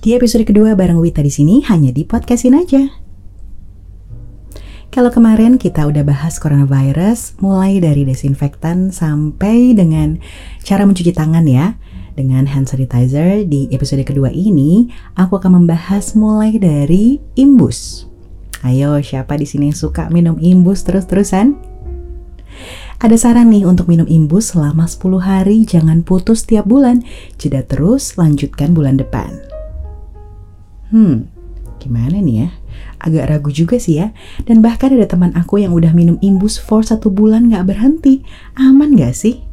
Di episode kedua bareng Wita di sini hanya di podcastin aja. Kalau kemarin kita udah bahas coronavirus, mulai dari desinfektan sampai dengan cara mencuci tangan ya, dengan hand sanitizer di episode kedua ini, aku akan membahas mulai dari imbus. Ayo, siapa di sini yang suka minum imbus terus-terusan? Ada saran nih untuk minum imbus selama 10 hari, jangan putus tiap bulan, jeda terus, lanjutkan bulan depan. Hmm, gimana nih ya? Agak ragu juga sih ya. Dan bahkan ada teman aku yang udah minum imbus for satu bulan gak berhenti. Aman gak sih?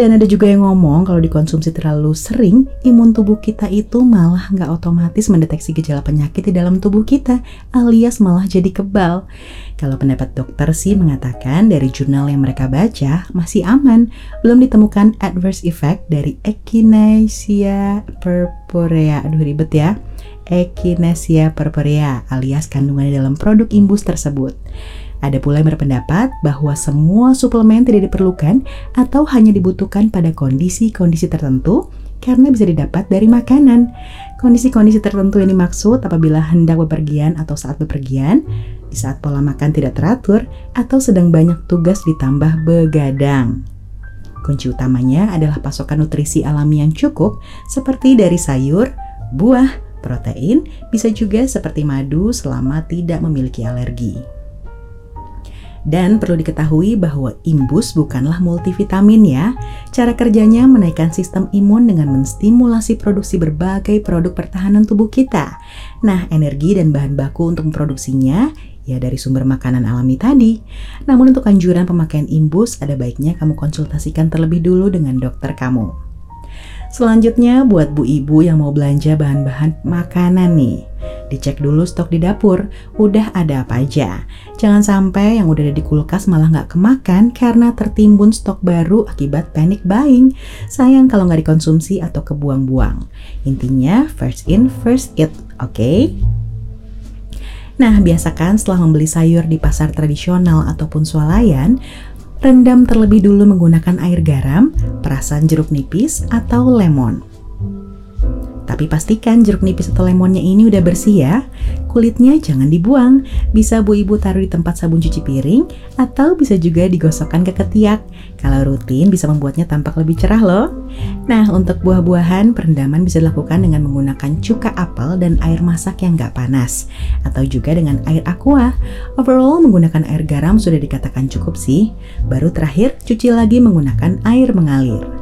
Dan ada juga yang ngomong kalau dikonsumsi terlalu sering, imun tubuh kita itu malah nggak otomatis mendeteksi gejala penyakit di dalam tubuh kita, alias malah jadi kebal. Kalau pendapat dokter sih mengatakan dari jurnal yang mereka baca masih aman, belum ditemukan adverse effect dari Echinacea purpurea. Aduh ribet ya. Echinacea purpurea alias kandungan dalam produk imbus tersebut. Ada pula yang berpendapat bahwa semua suplemen tidak diperlukan atau hanya dibutuhkan pada kondisi-kondisi tertentu karena bisa didapat dari makanan. Kondisi-kondisi tertentu yang dimaksud apabila hendak bepergian atau saat bepergian, di saat pola makan tidak teratur, atau sedang banyak tugas ditambah begadang. Kunci utamanya adalah pasokan nutrisi alami yang cukup, seperti dari sayur, buah, Protein bisa juga seperti madu selama tidak memiliki alergi. Dan perlu diketahui bahwa imbus bukanlah multivitamin ya. Cara kerjanya menaikkan sistem imun dengan menstimulasi produksi berbagai produk pertahanan tubuh kita. Nah, energi dan bahan baku untuk memproduksinya ya dari sumber makanan alami tadi. Namun untuk anjuran pemakaian imbus ada baiknya kamu konsultasikan terlebih dulu dengan dokter kamu. Selanjutnya buat bu ibu yang mau belanja bahan-bahan makanan nih. Dicek dulu stok di dapur, udah ada apa aja. Jangan sampai yang udah ada di kulkas malah nggak kemakan karena tertimbun stok baru akibat panic buying. Sayang kalau nggak dikonsumsi atau kebuang-buang. Intinya first in, first eat, oke? Okay? Nah, biasakan setelah membeli sayur di pasar tradisional ataupun swalayan, Rendam terlebih dulu menggunakan air garam, perasan jeruk nipis, atau lemon. Tapi pastikan jeruk nipis atau lemonnya ini udah bersih ya. Kulitnya jangan dibuang. Bisa bu ibu taruh di tempat sabun cuci piring atau bisa juga digosokkan ke ketiak. Kalau rutin bisa membuatnya tampak lebih cerah loh. Nah untuk buah-buahan perendaman bisa dilakukan dengan menggunakan cuka apel dan air masak yang gak panas. Atau juga dengan air aqua. Overall menggunakan air garam sudah dikatakan cukup sih. Baru terakhir cuci lagi menggunakan air mengalir.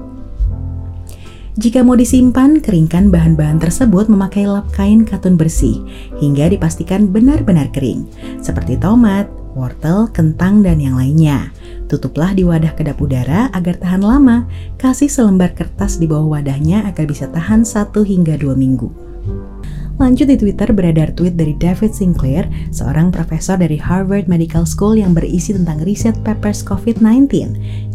Jika mau disimpan, keringkan bahan-bahan tersebut memakai lap kain katun bersih hingga dipastikan benar-benar kering, seperti tomat, wortel, kentang, dan yang lainnya. Tutuplah di wadah kedap udara agar tahan lama. Kasih selembar kertas di bawah wadahnya agar bisa tahan 1 hingga 2 minggu. Lanjut di Twitter beredar tweet dari David Sinclair, seorang profesor dari Harvard Medical School yang berisi tentang riset papers COVID-19,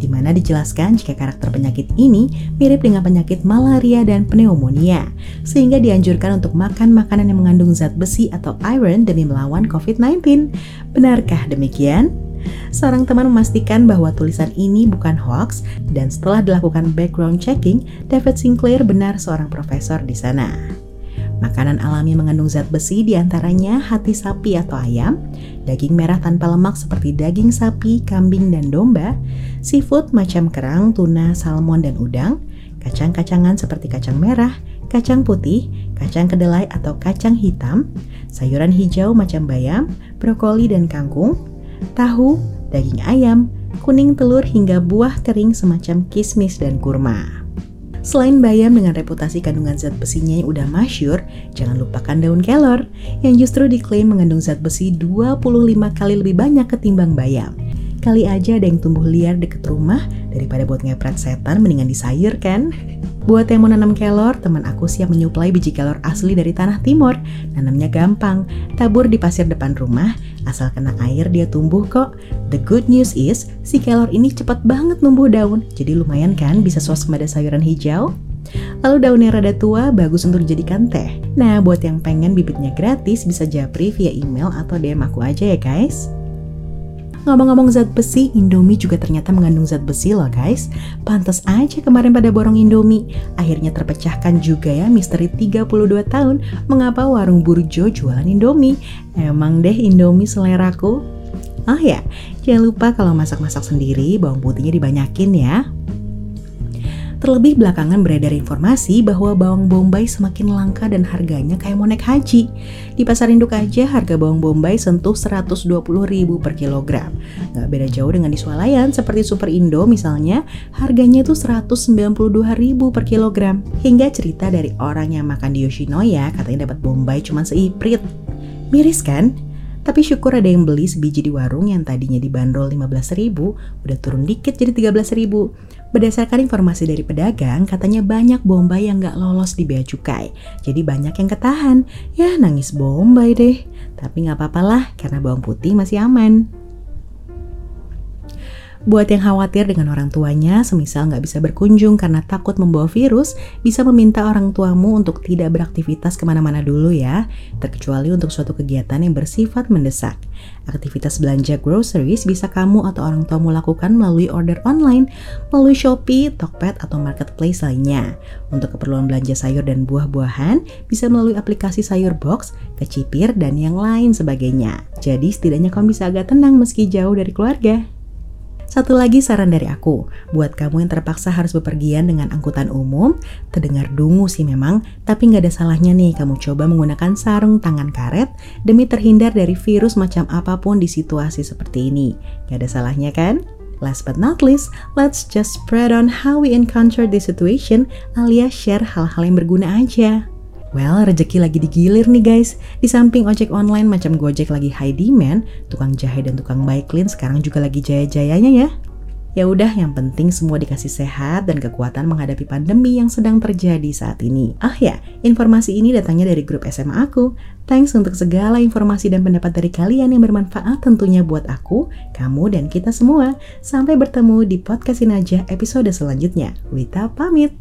di mana dijelaskan jika karakter penyakit ini mirip dengan penyakit malaria dan pneumonia, sehingga dianjurkan untuk makan makanan yang mengandung zat besi atau iron demi melawan COVID-19. Benarkah demikian? Seorang teman memastikan bahwa tulisan ini bukan hoax dan setelah dilakukan background checking, David Sinclair benar seorang profesor di sana. Makanan alami mengandung zat besi di antaranya hati sapi atau ayam, daging merah tanpa lemak seperti daging sapi, kambing, dan domba, seafood macam kerang, tuna, salmon, dan udang, kacang-kacangan seperti kacang merah, kacang putih, kacang kedelai atau kacang hitam, sayuran hijau macam bayam, brokoli, dan kangkung, tahu, daging ayam, kuning telur hingga buah kering semacam kismis dan kurma. Selain bayam dengan reputasi kandungan zat besinya yang udah masyur, jangan lupakan daun kelor yang justru diklaim mengandung zat besi 25 kali lebih banyak ketimbang bayam. Kali aja ada yang tumbuh liar deket rumah daripada buat ngepret setan mendingan disayur kan? Buat yang mau nanam kelor, teman aku siap menyuplai biji kelor asli dari tanah timur. Nanamnya gampang, tabur di pasir depan rumah, asal kena air dia tumbuh kok. The good news is, si kelor ini cepat banget numbuh daun, jadi lumayan kan bisa swasembada sayuran hijau? Lalu daunnya rada tua, bagus untuk dijadikan teh. Nah, buat yang pengen bibitnya gratis, bisa japri via email atau DM aku aja ya guys. Ngomong-ngomong zat besi, Indomie juga ternyata mengandung zat besi loh guys. Pantas aja kemarin pada borong Indomie. Akhirnya terpecahkan juga ya misteri 32 tahun mengapa warung Burjo jualan Indomie. Emang deh Indomie seleraku. Oh ya, jangan lupa kalau masak-masak sendiri bawang putihnya dibanyakin ya. Terlebih belakangan beredar informasi bahwa bawang bombay semakin langka dan harganya kayak mau naik haji. Di pasar induk aja harga bawang bombay sentuh 120 ribu per kilogram. Gak beda jauh dengan di swalayan seperti Super Indo misalnya, harganya tuh 192 ribu per kilogram. Hingga cerita dari orang yang makan di Yoshinoya katanya dapat bombay cuma seiprit. Miris kan? Tapi syukur ada yang beli sebiji di warung yang tadinya dibanderol 15.000 udah turun dikit jadi 13.000. Berdasarkan informasi dari pedagang, katanya banyak bombay yang gak lolos di bea cukai. Jadi banyak yang ketahan. Ya nangis bombay deh. Tapi gak apa-apa lah karena bawang putih masih aman. Buat yang khawatir dengan orang tuanya, semisal nggak bisa berkunjung karena takut membawa virus, bisa meminta orang tuamu untuk tidak beraktivitas ke mana-mana dulu ya, terkecuali untuk suatu kegiatan yang bersifat mendesak. Aktivitas belanja groceries bisa kamu atau orang tuamu lakukan melalui order online, melalui Shopee, Tokped, atau marketplace lainnya. Untuk keperluan belanja sayur dan buah-buahan, bisa melalui aplikasi sayur box, kecipir, dan yang lain sebagainya. Jadi setidaknya kamu bisa agak tenang meski jauh dari keluarga. Satu lagi saran dari aku, buat kamu yang terpaksa harus bepergian dengan angkutan umum, terdengar dungu sih memang, tapi nggak ada salahnya nih kamu coba menggunakan sarung tangan karet demi terhindar dari virus macam apa pun di situasi seperti ini. Gak ada salahnya kan? Last but not least, let's just spread on how we encounter this situation alias share hal-hal yang berguna aja. Well, rezeki lagi digilir nih guys. Di samping ojek online macam Gojek lagi high demand, tukang jahe dan tukang clean sekarang juga lagi jaya-jayanya ya. Ya udah, yang penting semua dikasih sehat dan kekuatan menghadapi pandemi yang sedang terjadi saat ini. Ah ya, informasi ini datangnya dari grup SMA aku. Thanks untuk segala informasi dan pendapat dari kalian yang bermanfaat tentunya buat aku, kamu, dan kita semua. Sampai bertemu di podcast ini aja episode selanjutnya. Wita pamit.